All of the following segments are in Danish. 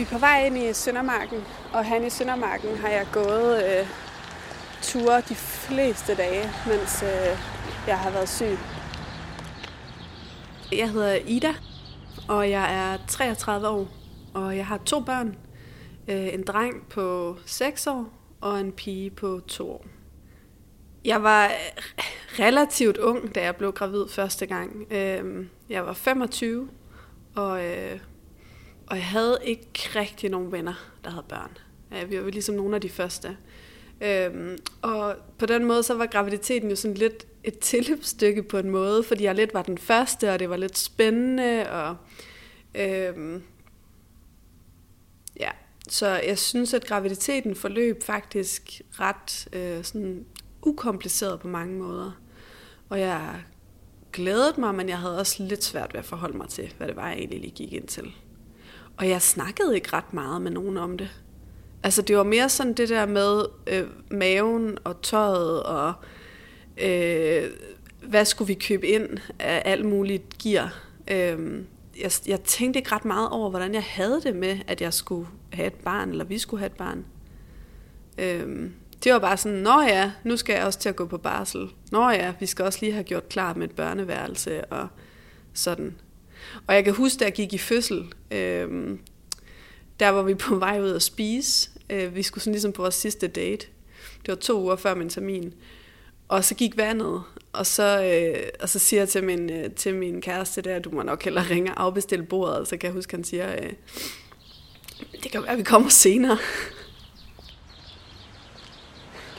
Vi er på vej ind i Søndermarken, og han i Søndermarken har jeg gået øh, ture de fleste dage, mens øh, jeg har været syg. Jeg hedder Ida, og jeg er 33 år, og jeg har to børn. Øh, en dreng på 6 år og en pige på 2 år. Jeg var relativt ung, da jeg blev gravid første gang. Øh, jeg var 25, og, øh, og jeg havde ikke rigtig nogen venner, der havde børn. Øh, vi var ligesom nogle af de første. Øhm, og på den måde, så var graviditeten jo sådan lidt et tilløbsstykke på en måde, fordi jeg lidt var den første, og det var lidt spændende, og øhm, ja, så jeg synes, at graviditeten forløb faktisk ret øh, sådan ukompliceret på mange måder. Og jeg glædede mig, men jeg havde også lidt svært ved at forholde mig til, hvad det var, jeg egentlig lige gik ind til. Og jeg snakkede ikke ret meget med nogen om det. Altså det var mere sådan det der med øh, maven og tøjet og øh, hvad skulle vi købe ind af alt muligt gear. Øh, jeg, jeg tænkte ikke ret meget over, hvordan jeg havde det med, at jeg skulle have et barn, eller vi skulle have et barn. Øh, det var bare sådan, nå ja, nu skal jeg også til at gå på barsel. Nå ja, vi skal også lige have gjort klar med et børneværelse og sådan. Og jeg kan huske, da jeg gik i fødsel, øh, der var vi på vej ud at spise. Øh, vi skulle sådan ligesom på vores sidste date. Det var to uger før min termin. Og så gik vandet, og så, øh, og så siger jeg til min, øh, til min kæreste der, du må nok hellere ringe og afbestille bordet. Så kan jeg huske, han siger, øh, det kan være, at vi kommer senere.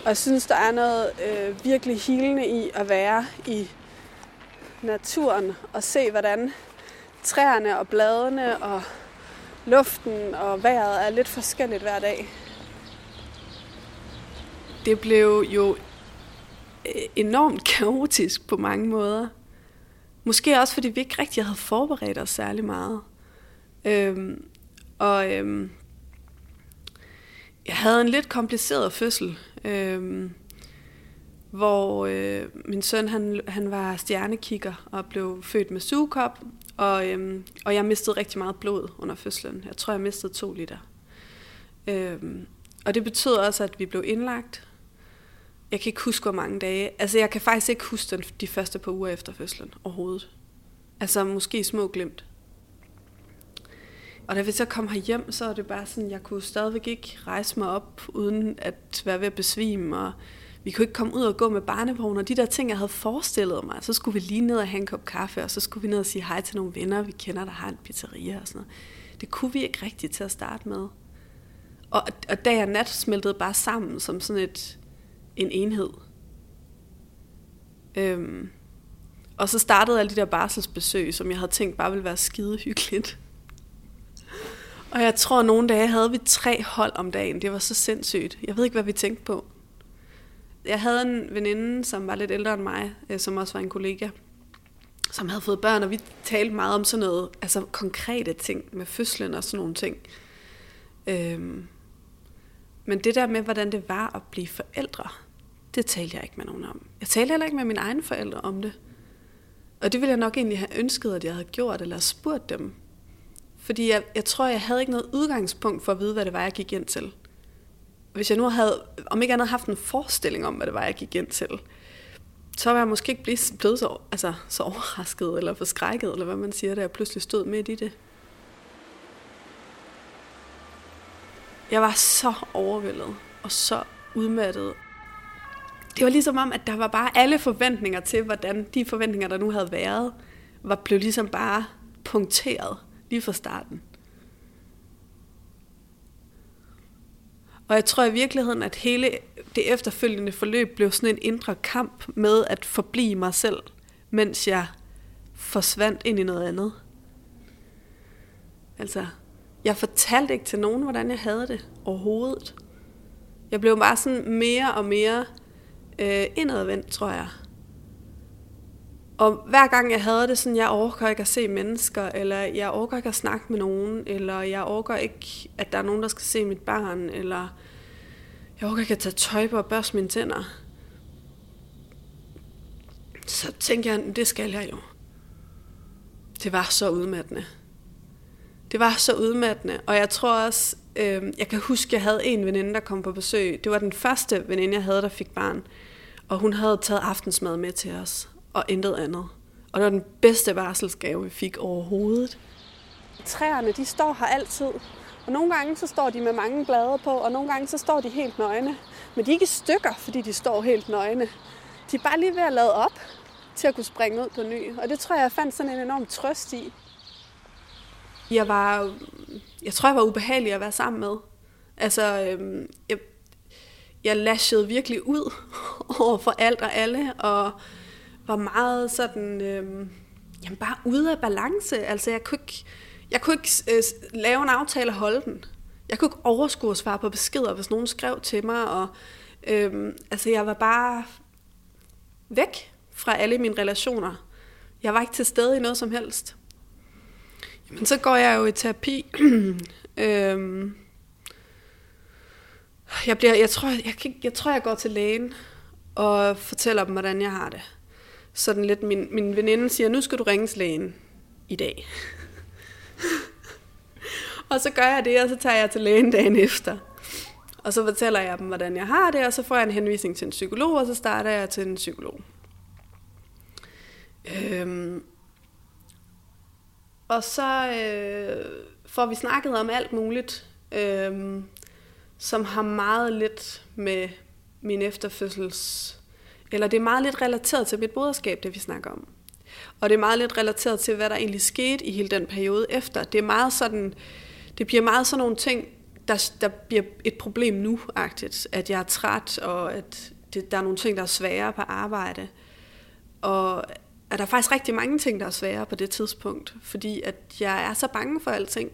Og jeg synes, der er noget øh, virkelig hilende i at være i naturen og se, hvordan træerne og bladene og luften og vejret er lidt forskelligt hver dag. Det blev jo øh, enormt kaotisk på mange måder. Måske også, fordi vi ikke rigtig havde forberedt os særlig meget. Øhm, og øhm, jeg havde en lidt kompliceret fødsel, øhm, hvor øh, min søn han, han var stjernekigger og blev født med sugekop, og, øhm, og jeg mistede rigtig meget blod under fødslen. Jeg tror, jeg mistede to liter. Øhm, og det betød også, at vi blev indlagt. Jeg kan ikke huske, hvor mange dage. Altså, jeg kan faktisk ikke huske den, de første par uger efter fødslen overhovedet. Altså, måske små glemt. Og da vi så kom hjem, så var det bare sådan, jeg kunne stadigvæk ikke rejse mig op, uden at være ved at besvime, og vi kunne ikke komme ud og gå med barnevogn, og de der ting, jeg havde forestillet mig, så skulle vi lige ned og have en kop kaffe, og så skulle vi ned og sige hej til nogle venner, vi kender, der har en pizzeria og sådan noget. Det kunne vi ikke rigtigt til at starte med. Og, og dag og nat smeltede bare sammen som sådan et, en enhed. Øhm, og så startede alle de der barselsbesøg, som jeg havde tænkt bare ville være skide hyggeligt. Og jeg tror, at nogle dage havde vi tre hold om dagen. Det var så sindssygt. Jeg ved ikke, hvad vi tænkte på jeg havde en veninde, som var lidt ældre end mig, øh, som også var en kollega, som havde fået børn, og vi talte meget om sådan noget, altså konkrete ting med fødslen og sådan nogle ting. Øhm, men det der med, hvordan det var at blive forældre, det talte jeg ikke med nogen om. Jeg talte heller ikke med mine egne forældre om det. Og det ville jeg nok egentlig have ønsket, at jeg havde gjort, eller spurgt dem. Fordi jeg, jeg tror, jeg havde ikke noget udgangspunkt for at vide, hvad det var, jeg gik ind til hvis jeg nu havde, om ikke andet, haft en forestilling om, hvad det var, jeg gik ind til, så var jeg måske ikke blevet, blevet så, altså, så overrasket eller forskrækket, eller hvad man siger, da jeg pludselig stod midt i det. Jeg var så overvældet og så udmattet. Det var ligesom om, at der var bare alle forventninger til, hvordan de forventninger, der nu havde været, var blevet ligesom bare punkteret lige fra starten. Og jeg tror i virkeligheden, at hele det efterfølgende forløb blev sådan en indre kamp med at forblive mig selv, mens jeg forsvandt ind i noget andet. Altså, jeg fortalte ikke til nogen, hvordan jeg havde det overhovedet. Jeg blev bare sådan mere og mere øh, indadvendt, tror jeg. Og hver gang jeg havde det sådan, jeg overgår ikke at se mennesker, eller jeg overgår ikke at snakke med nogen, eller jeg overgår ikke, at der er nogen, der skal se mit barn, eller jeg overgår ikke at tage tøj på og børste mine tænder. Så tænkte jeg, det skal jeg jo. Det var så udmattende. Det var så udmattende, og jeg tror også, øh, jeg kan huske, jeg havde en veninde, der kom på besøg. Det var den første veninde, jeg havde, der fik barn. Og hun havde taget aftensmad med til os, og intet andet. Og det var den bedste varselsgave, vi fik overhovedet. Træerne, de står her altid. Og nogle gange så står de med mange blade på, og nogle gange så står de helt nøgne. Men de er ikke stykker, fordi de står helt nøgne. De er bare lige ved at lade op til at kunne springe ud på ny. Og det tror jeg, jeg fandt sådan en enorm trøst i. Jeg var, jeg tror, jeg var ubehagelig at være sammen med. Altså, øhm, jeg, jeg lashede virkelig ud over for alt og alle, og var meget sådan, øh, jamen bare ude af balance. Altså, jeg kunne ikke, jeg kunne ikke øh, lave en aftale og holde den. Jeg kunne ikke overskue at svare på beskeder, hvis nogen skrev til mig, og øh, altså, jeg var bare væk fra alle mine relationer. Jeg var ikke til stede i noget som helst. Jamen, så går jeg jo i terapi. øhm, jeg, bliver, jeg, tror, jeg, jeg, jeg tror, jeg går til lægen og fortæller dem, hvordan jeg har det. Sådan lidt, min, min veninde siger, nu skal du ringe til lægen i dag. og så gør jeg det, og så tager jeg til lægen dagen efter. Og så fortæller jeg dem, hvordan jeg har det, og så får jeg en henvisning til en psykolog, og så starter jeg til en psykolog. Øhm, og så øh, får vi snakket om alt muligt, øh, som har meget lidt med min efterfødsels... Eller det er meget lidt relateret til mit moderskab, det vi snakker om. Og det er meget lidt relateret til, hvad der egentlig skete i hele den periode efter. Det er meget sådan... Det bliver meget sådan nogle ting, der, der bliver et problem nu-agtigt. At jeg er træt, og at det, der er nogle ting, der er svære på arbejde. Og at der er faktisk rigtig mange ting, der er svære på det tidspunkt, fordi at jeg er så bange for alting.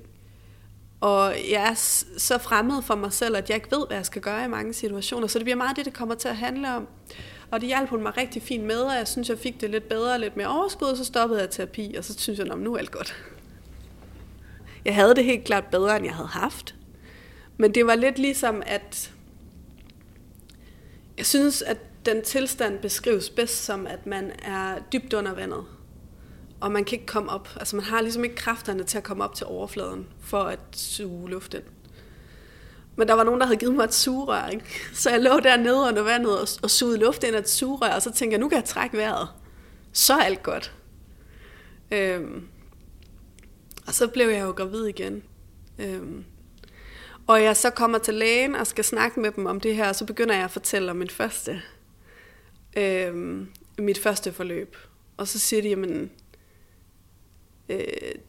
Og jeg er så fremmed for mig selv, at jeg ikke ved, hvad jeg skal gøre i mange situationer. Så det bliver meget det, det kommer til at handle om. Og det hjalp hun mig rigtig fint med, og jeg synes, jeg fik det lidt bedre og lidt mere overskud, og så stoppede jeg terapi, og så synes jeg, at nu er alt godt. Jeg havde det helt klart bedre, end jeg havde haft. Men det var lidt ligesom, at jeg synes, at den tilstand beskrives bedst som, at man er dybt under vandet. Og man kan ikke komme op. Altså man har ligesom ikke kræfterne til at komme op til overfladen for at suge luft ind. Men der var nogen, der havde givet mig et sugerør, ikke? Så jeg lå dernede under vandet og, og sugede luft ind af et sugerør, og så tænkte jeg, nu kan jeg trække vejret. Så er alt godt. Øhm, og så blev jeg jo gravid igen. Øhm, og jeg så kommer til lægen og skal snakke med dem om det her, og så begynder jeg at fortælle om min første øhm, mit første forløb. Og så siger de, jamen, øh,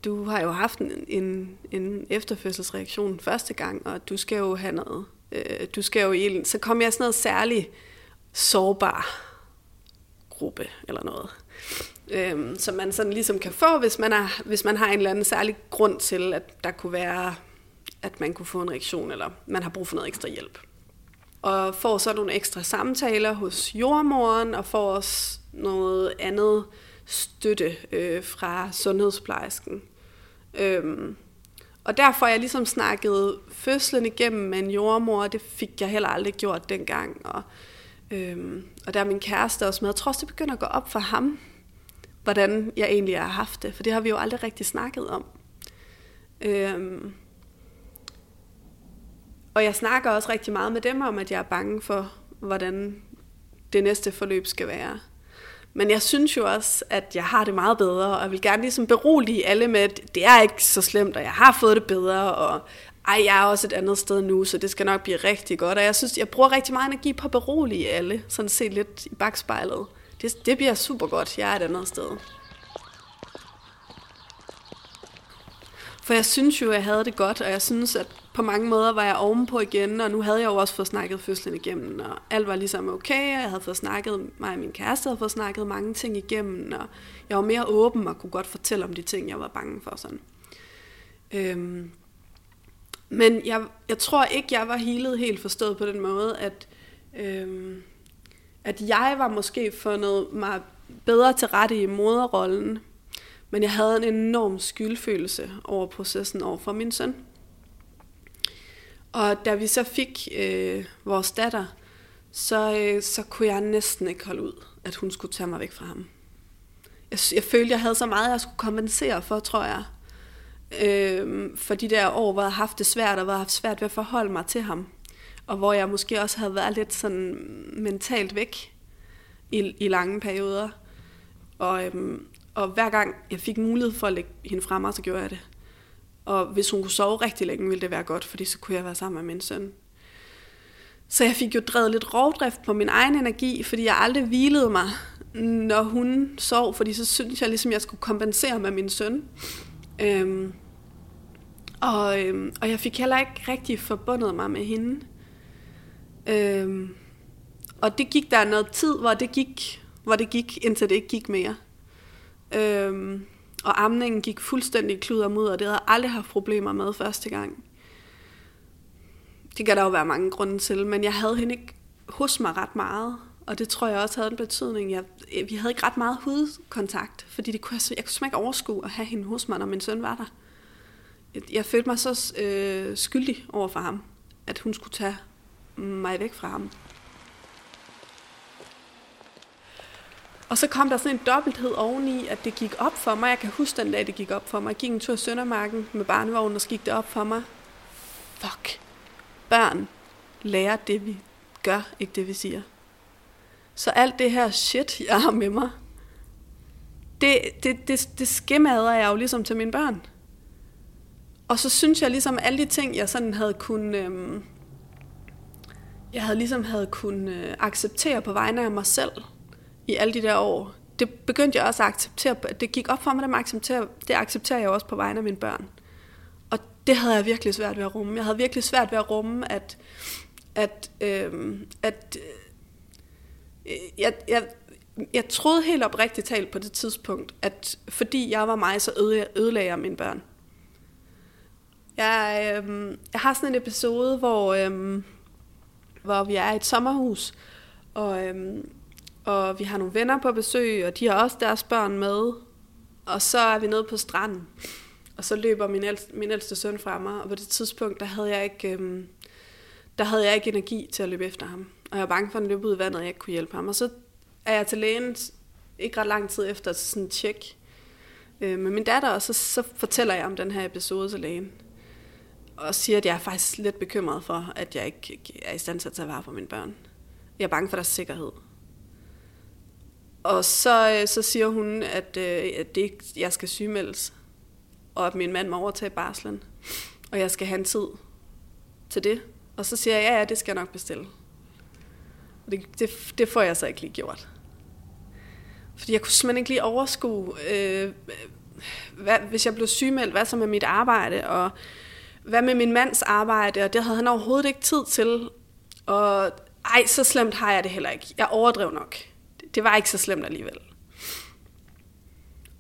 du har jo haft en, en, en efterfødselsreaktion første gang, og du skal jo have noget. Øh, du skal jo i Så kom jeg sådan noget særligt sårbar gruppe eller noget. Øhm, som man sådan ligesom kan få, hvis man, er, hvis man har en eller anden særlig grund til, at der kunne være, at man kunne få en reaktion, eller man har brug for noget ekstra hjælp og får så nogle ekstra samtaler hos jordmoren, og får også noget andet støtte øh, fra sundhedsplejersken. Øhm, og derfor jeg ligesom snakket fødslen igennem med en jordmor, og det fik jeg heller aldrig gjort dengang. Og, øhm, og der er min kæreste også med. Jeg tror også, det begynder at gå op for ham, hvordan jeg egentlig har haft det, for det har vi jo aldrig rigtig snakket om. Øhm, og jeg snakker også rigtig meget med dem om, at jeg er bange for, hvordan det næste forløb skal være. Men jeg synes jo også, at jeg har det meget bedre, og jeg vil gerne ligesom berolige alle med, at det er ikke så slemt, og jeg har fået det bedre, og ej, jeg er også et andet sted nu, så det skal nok blive rigtig godt. Og jeg synes, jeg bruger rigtig meget energi på at berolige alle, sådan se lidt i bagspejlet. Det, det bliver super godt, jeg er et andet sted. For jeg synes jo, at jeg havde det godt, og jeg synes, at på mange måder var jeg ovenpå igen, og nu havde jeg jo også fået snakket fødslen igennem, og alt var ligesom okay, og jeg havde fået snakket, mig og min kæreste havde fået snakket mange ting igennem, og jeg var mere åben og kunne godt fortælle om de ting, jeg var bange for. Sådan. Øhm, men jeg, jeg tror ikke, jeg var helet helt forstået på den måde, at, øhm, at jeg var måske fundet mig bedre til rette i moderrollen, men jeg havde en enorm skyldfølelse over processen over for min søn. Og da vi så fik øh, vores datter, så, øh, så kunne jeg næsten ikke holde ud, at hun skulle tage mig væk fra ham. Jeg, jeg følte, jeg havde så meget, jeg skulle kompensere for, tror jeg. øh, for de der år, hvor jeg har haft det svært, og hvor jeg har haft svært ved at forholde mig til ham. Og hvor jeg måske også havde været lidt sådan mentalt væk i, i lange perioder. Og, øhm, og hver gang jeg fik mulighed for at lægge hende frem, så gjorde jeg det. Og hvis hun kunne sove rigtig længe, ville det være godt, fordi så kunne jeg være sammen med min søn. Så jeg fik jo drevet lidt rovdrift på min egen energi, fordi jeg aldrig hvilede mig, når hun sov, fordi så synes jeg ligesom, jeg skulle kompensere med min søn. Øhm, og, øhm, og jeg fik heller ikke rigtig forbundet mig med hende. Øhm, og det gik der noget tid, hvor det gik, hvor det gik indtil det ikke gik mere. Øhm, og amningen gik fuldstændig klud og. Det havde jeg aldrig haft problemer med første gang. Det kan der jo være mange grunde til, men jeg havde hende ikke hos mig ret meget. Og det tror jeg også havde en betydning. Jeg, øh, vi havde ikke ret meget hudkontakt, fordi det kunne jeg, jeg kunne simpelthen ikke overskue at have hende hos mig, når min søn var der. Jeg følte mig så øh, skyldig over for ham, at hun skulle tage mig væk fra ham. Og så kom der sådan en dobbelthed oveni, at det gik op for mig. Jeg kan huske den dag, det gik op for mig. Jeg gik en tur i Søndermarken med barnevognen, og så gik det op for mig. Fuck. Børn lærer det, vi gør, ikke det, vi siger. Så alt det her shit, jeg har med mig, det, det, det, det skemader jeg jo ligesom til mine børn. Og så synes jeg ligesom, alle de ting, jeg sådan havde kunnet, øhm, jeg havde ligesom havde kunnet øh, acceptere på vegne af mig selv, i alle de der år, det begyndte jeg også at acceptere. Det gik op for mig, at accepterer, det accepterer jeg også på vegne af mine børn. Og det havde jeg virkelig svært ved at rumme. Jeg havde virkelig svært ved at rumme, at, at, øh, at øh, jeg, jeg, jeg troede helt oprigtigt talt på det tidspunkt, at fordi jeg var mig, så ødelagde jeg mine børn. Jeg, øh, jeg har sådan en episode, hvor, øh, hvor vi er i et sommerhus, og, øh, og vi har nogle venner på besøg, og de har også deres børn med. Og så er vi nede på stranden, og så løber min ældste, min ældste søn fra mig, og på det tidspunkt, der havde jeg ikke, øhm, der havde jeg ikke energi til at løbe efter ham. Og jeg var bange for, at han løb ud i vandet, og jeg ikke kunne hjælpe ham. Og så er jeg til lægen ikke ret lang tid efter sådan en tjek øh, med min datter, og så, så fortæller jeg om den her episode til lægen. Og siger, at jeg er faktisk lidt bekymret for, at jeg ikke er i stand til at tage vare på mine børn. Jeg er bange for deres sikkerhed. Og så, øh, så siger hun, at, øh, at det, jeg skal sygemeldes, og at min mand må overtage barslen, og jeg skal have en tid til det. Og så siger jeg, ja, ja, det skal jeg nok bestille. Og det, det, det får jeg så ikke lige gjort. Fordi jeg kunne simpelthen ikke lige overskue, øh, hvad, hvis jeg blev sygemeldt, hvad så med mit arbejde, og hvad med min mands arbejde, og det havde han overhovedet ikke tid til. Og ej, så slemt har jeg det heller ikke. Jeg overdrev nok det var ikke så slemt alligevel.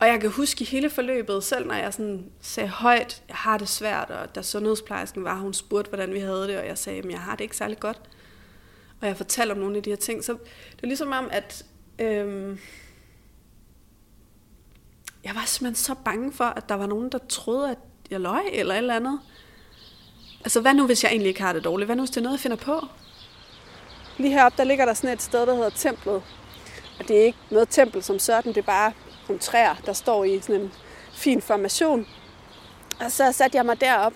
Og jeg kan huske i hele forløbet, selv når jeg sådan sagde højt, jeg har det svært, og da sundhedsplejersken var, hun spurgte, hvordan vi havde det, og jeg sagde, at jeg har det ikke særlig godt. Og jeg fortalte om nogle af de her ting, så det er ligesom om, at øhm, jeg var simpelthen så bange for, at der var nogen, der troede, at jeg løg eller et eller andet. Altså, hvad nu, hvis jeg egentlig ikke har det dårligt? Hvad nu, hvis det er noget, jeg finder på? Lige heroppe, der ligger der sådan et sted, der hedder Templet, og det er ikke noget tempel som sådan, det er bare nogle træer, der står i sådan en fin formation. Og så satte jeg mig derop,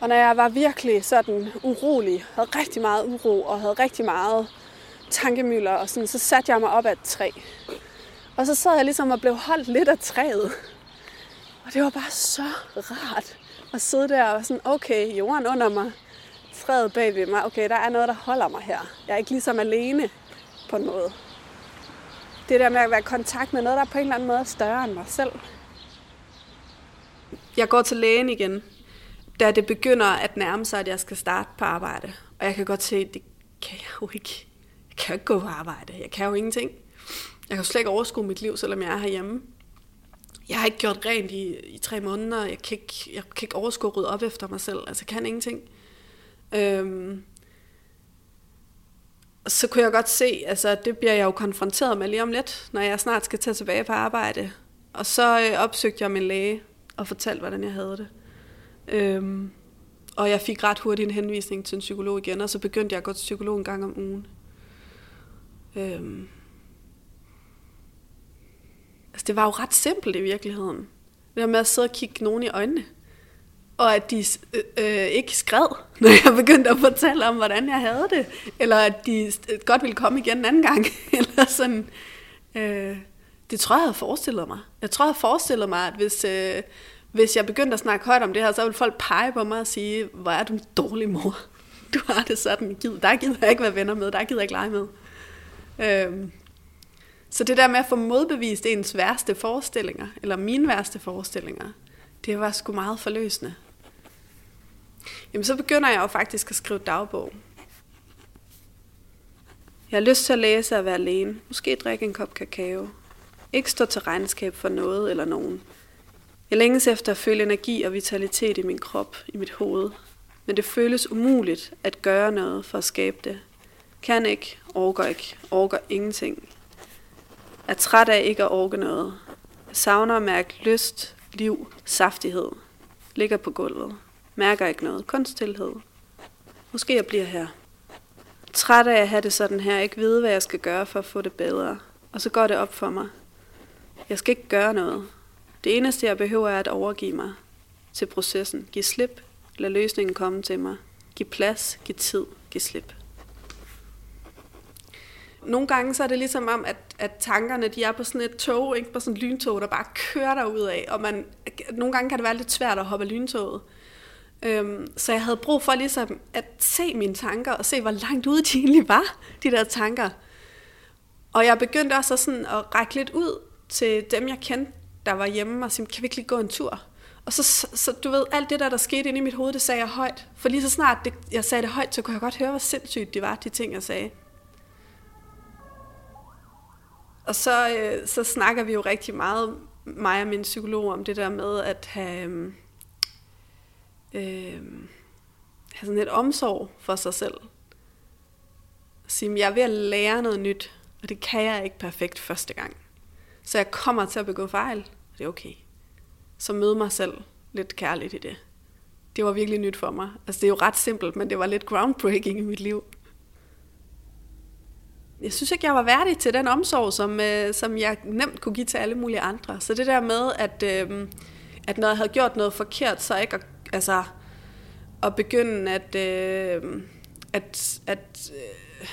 og når jeg var virkelig sådan urolig, havde rigtig meget uro og havde rigtig meget tankemøller, og sådan, så satte jeg mig op af et træ. Og så sad jeg ligesom og blev holdt lidt af træet. Og det var bare så rart at sidde der og sådan, okay, jorden under mig, træet bag ved mig, okay, der er noget, der holder mig her. Jeg er ikke ligesom alene på noget det der med at være i kontakt med noget, der er på en eller anden måde større end mig selv. Jeg går til lægen igen, da det begynder at nærme sig, at jeg skal starte på arbejde. Og jeg kan godt se, at det kan jeg jo ikke. Jeg kan jo ikke gå på arbejde. Jeg kan jo ingenting. Jeg kan jo slet ikke overskue mit liv, selvom jeg er herhjemme. Jeg har ikke gjort rent i, i tre måneder. Jeg kan ikke, jeg kan ikke overskue at rydde op efter mig selv. Altså, jeg kan ingenting. Øhm, så kunne jeg godt se, altså det bliver jeg jo konfronteret med lige om lidt, når jeg snart skal tage tilbage på arbejde. Og så øh, opsøgte jeg min læge og fortalte, hvordan jeg havde det. Øhm, og jeg fik ret hurtigt en henvisning til en psykolog igen, og så begyndte jeg at gå til psykolog en gang om ugen. Øhm, altså det var jo ret simpelt i virkeligheden. Det der med at sidde og kigge nogen i øjnene og at de øh, øh ikke skred, når jeg begyndte at fortælle om, hvordan jeg havde det, eller at de øh, godt ville komme igen en anden gang, eller sådan. Øh, det tror jeg, jeg havde forestillet mig. Jeg tror, jeg havde forestillet mig, at hvis, øh, hvis jeg begyndte at snakke højt om det her, så ville folk pege på mig og sige, hvor er du en dårlig mor. Du har det sådan, der gider jeg ikke være venner med, der gider jeg ikke lege med. Øh, så det der med at få modbevist ens værste forestillinger, eller mine værste forestillinger, det var sgu meget forløsende. Jamen så begynder jeg jo faktisk at skrive dagbog. Jeg har lyst til at læse og være alene. Måske drikke en kop kakao. Ikke stå til regnskab for noget eller nogen. Jeg længes efter at føle energi og vitalitet i min krop, i mit hoved. Men det føles umuligt at gøre noget for at skabe det. Kan ikke, orker ikke, orker ingenting. Er træt af ikke at orke noget. Jeg savner at mærke lyst, liv, saftighed. Ligger på gulvet. Mærker ikke noget. Kun stillhed. Måske jeg bliver her. Træt af at have det sådan her. Ikke vide, hvad jeg skal gøre for at få det bedre. Og så går det op for mig. Jeg skal ikke gøre noget. Det eneste, jeg behøver, er at overgive mig til processen. Giv slip. Lad løsningen komme til mig. Giv plads. Giv tid. Giv slip. Nogle gange så er det ligesom om, at, at tankerne de er på sådan et tog, ikke? på sådan et lyntog, der bare kører ud af. Og man, nogle gange kan det være lidt svært at hoppe af lyntoget. Øhm, så jeg havde brug for ligesom at se mine tanker, og se hvor langt ude de egentlig var, de der tanker. Og jeg begyndte også sådan at række lidt ud til dem, jeg kendte, der var hjemme, og sige, kan vi ikke lige gå en tur? Og så, så, du ved, alt det der, der skete inde i mit hoved, det sagde jeg højt. For lige så snart det, jeg sagde det højt, så kunne jeg godt høre, hvor sindssygt det var, de ting, jeg sagde. Og så, øh, så snakker vi jo rigtig meget, mig og min psykolog, om det der med at have, øh, øh, have sådan lidt omsorg for sig selv. Sige, jeg er ved at lære noget nyt, og det kan jeg ikke perfekt første gang. Så jeg kommer til at begå fejl, og det er okay. Så møde mig selv lidt kærligt i det. Det var virkelig nyt for mig. Altså det er jo ret simpelt, men det var lidt groundbreaking i mit liv jeg synes ikke, jeg var værdig til den omsorg, som, øh, som jeg nemt kunne give til alle mulige andre. Så det der med, at, øh, at når jeg havde gjort noget forkert, så ikke at, altså, at begynde at, øh, at, at øh,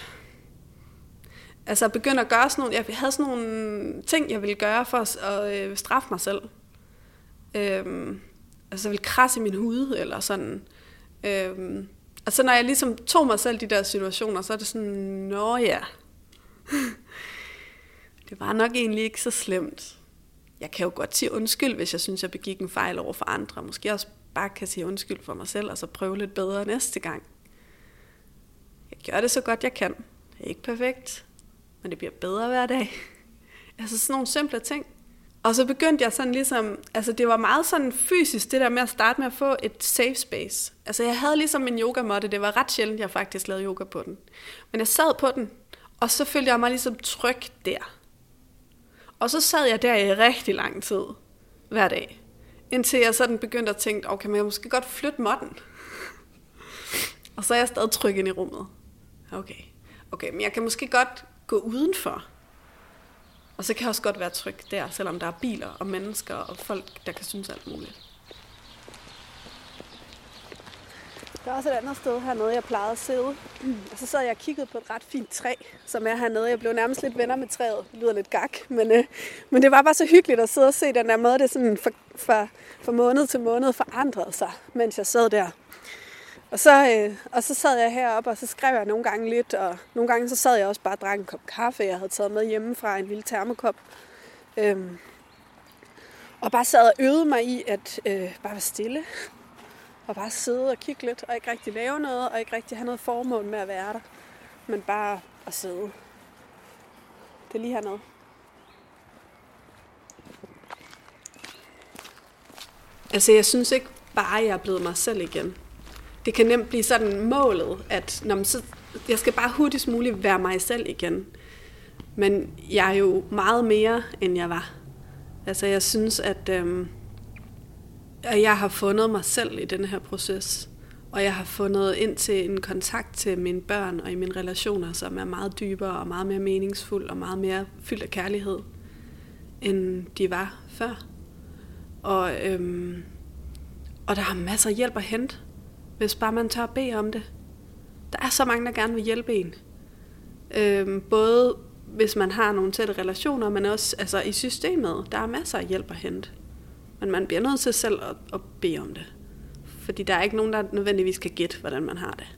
altså begynde at gøre sådan nogle, jeg havde sådan nogle ting, jeg ville gøre for at, at øh, straffe mig selv. Øh, altså jeg ville krasse i min hud, eller sådan. Øh, og så når jeg ligesom tog mig selv de der situationer, så er det sådan, nå ja, det var nok egentlig ikke så slemt. Jeg kan jo godt sige undskyld, hvis jeg synes, jeg begik en fejl over for andre. Måske også bare kan sige undskyld for mig selv, og så prøve lidt bedre næste gang. Jeg gør det så godt, jeg kan. Det er ikke perfekt, men det bliver bedre hver dag. Altså sådan nogle simple ting. Og så begyndte jeg sådan ligesom, altså det var meget sådan fysisk, det der med at starte med at få et safe space. Altså jeg havde ligesom en yogamåtte, det var ret sjældent, jeg faktisk lavede yoga på den. Men jeg sad på den, og så følte jeg mig ligesom tryg der. Og så sad jeg der i rigtig lang tid, hver dag. Indtil jeg sådan begyndte at tænke, okay, men jeg måske godt flytte modden. og så er jeg stadig tryg ind i rummet. Okay. Okay, men jeg kan måske godt gå udenfor. Og så kan jeg også godt være tryg der, selvom der er biler og mennesker og folk, der kan synes alt muligt. Der er også et andet sted hernede, jeg plejede at sidde. Og så sad jeg og kiggede på et ret fint træ, som er hernede. Jeg blev nærmest lidt venner med træet. Det lyder lidt gak, men, øh, men det var bare så hyggeligt at sidde og se den der måde, det sådan fra, fra, fra måned til måned forandrede sig, mens jeg sad der. Og så, øh, og så sad jeg heroppe, og så skrev jeg nogle gange lidt, og nogle gange så sad jeg også bare og drak en kop kaffe, jeg havde taget med hjemmefra, en lille termokop. Øhm, og bare sad og øvede mig i at øh, bare være stille og bare sidde og kigge lidt, og ikke rigtig lave noget, og ikke rigtig have noget formål med at være der. Men bare at sidde. Det er lige hernede. Altså, jeg synes ikke bare, jeg er blevet mig selv igen. Det kan nemt blive sådan målet, at når man så, jeg skal bare hurtigst muligt være mig selv igen. Men jeg er jo meget mere, end jeg var. Altså, jeg synes, at øhm, at jeg har fundet mig selv i den her proces. Og jeg har fundet ind til en kontakt til mine børn og i mine relationer, som er meget dybere og meget mere meningsfuld og meget mere fyldt af kærlighed, end de var før. Og, øhm, Og der er masser af hjælp at hente, hvis bare man tør at bede om det. Der er så mange, der gerne vil hjælpe en. Øhm, både hvis man har nogle tætte relationer, men også altså, i systemet. Der er masser af hjælp at hente. Men man bliver nødt til selv at, at bede om det. Fordi der er ikke nogen, der nødvendigvis kan gætte, hvordan man har det.